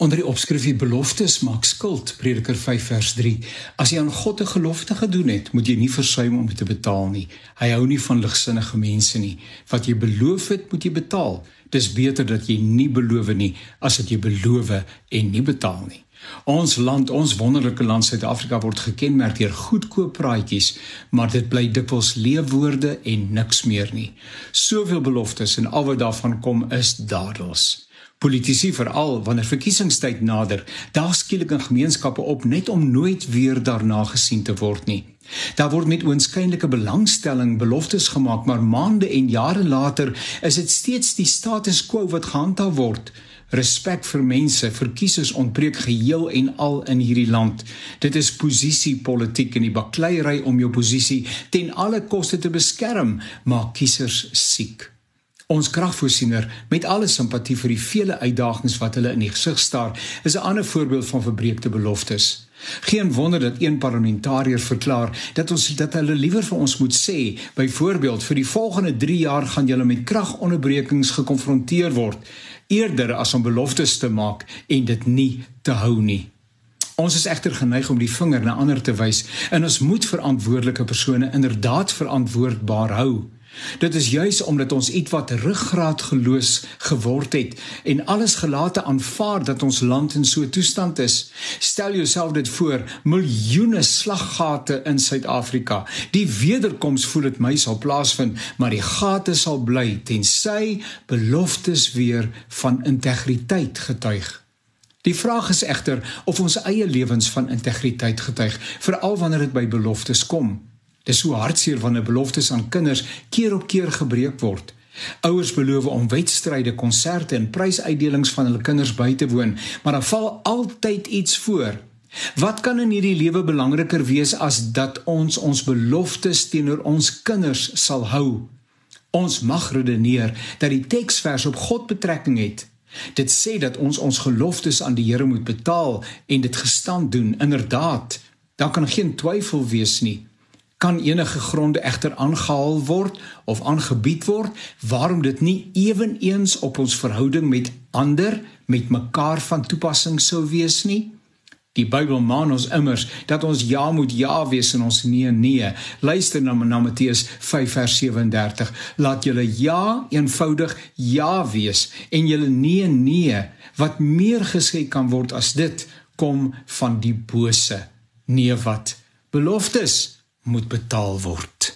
Onder die opskrif die beloftes maak skuld, Prediker 5 vers 3. As jy aan God 'n gelofte gedoen het, moet jy nie versuim om dit te betaal nie. Hy hou nie van ligsinnige mense nie. Wat jy beloof het, moet jy betaal. Dis beter dat jy nie beloof nie as dat jy beloof en nie betaal nie. Ons land, ons wonderlike land Suid-Afrika word gekenmerk deur goedkoop praatjies, maar dit bly dikwels leefwoorde en niks meer nie. Soveel beloftes en al wat daarvan kom is dadels. Politici veral wanneer verkiesingstyd nader, daar skielik in gemeenskappe op net om nooit weer daarna gesien te word nie. Daar word met oënskynlike belangstelling beloftes gemaak, maar maande en jare later is dit steeds die status quo wat gehandhaaf word. Respek vir mense, vir kiesers ontbreek geheel en al in hierdie land. Dit is posisiepolitiek en die bakleierery om jou posisie ten alle koste te beskerm, maak kiesers siek. Ons kragvoorsiener met alle simpatie vir die vele uitdagings wat hulle in die gesig staar, is 'n ander voorbeeld van verbreekte beloftes. Geen wonder dat een parlementariër verklaar dat ons dat hulle liewer vir ons moet sê, byvoorbeeld vir die volgende 3 jaar gaan julle met kragonderbrekings gekonfronteer word, eerder as om beloftes te maak en dit nie te hou nie. Ons is egter geneig om die vinger na ander te wys en ons moet verantwoordelike persone inderdaad verantwoordbaar hou. Dit is juis omdat ons ietwat ruggraat geloos geword het en alles gelate aanvaar dat ons land in so 'n toestand is. Stel jouself dit voor, miljoene slaggate in Suid-Afrika. Die wederkoms voel dit my sal plaasvind, maar die gate sal bly tensy beloftes weer van integriteit getuig. Die vraag is egter of ons eie lewens van integriteit getuig, veral wanneer dit by beloftes kom. Dis so hartseer wanneer beloftes aan kinders keer op keer gebreek word. Ouers beloof om wedstryde, konserte en prysuitdelings van hulle kinders by te woon, maar dan val altyd iets voor. Wat kan in hierdie lewe belangriker wees as dat ons ons beloftes teenoor ons kinders sal hou? Ons mag redeneer dat die teksvers op God betrekking het. Dit sê dat ons ons geloftes aan die Here moet betaal en dit gestand doen. Inderdaad, daar kan geen twyfel wees nie kan enige gronde egter aangehaal word of aangebied word? Waarom dit nie ewenigs op ons verhouding met ander met mekaar van toepassing sou wees nie? Die Bybel maan ons immers dat ons ja moet ja wees en ons nee nee. Luister na, na Matteus 5 vers 37 laat julle ja eenvoudig ja wees en julle nee nee wat meer gesê kan word as dit kom van die bose nee wat beloftes moet betaal word.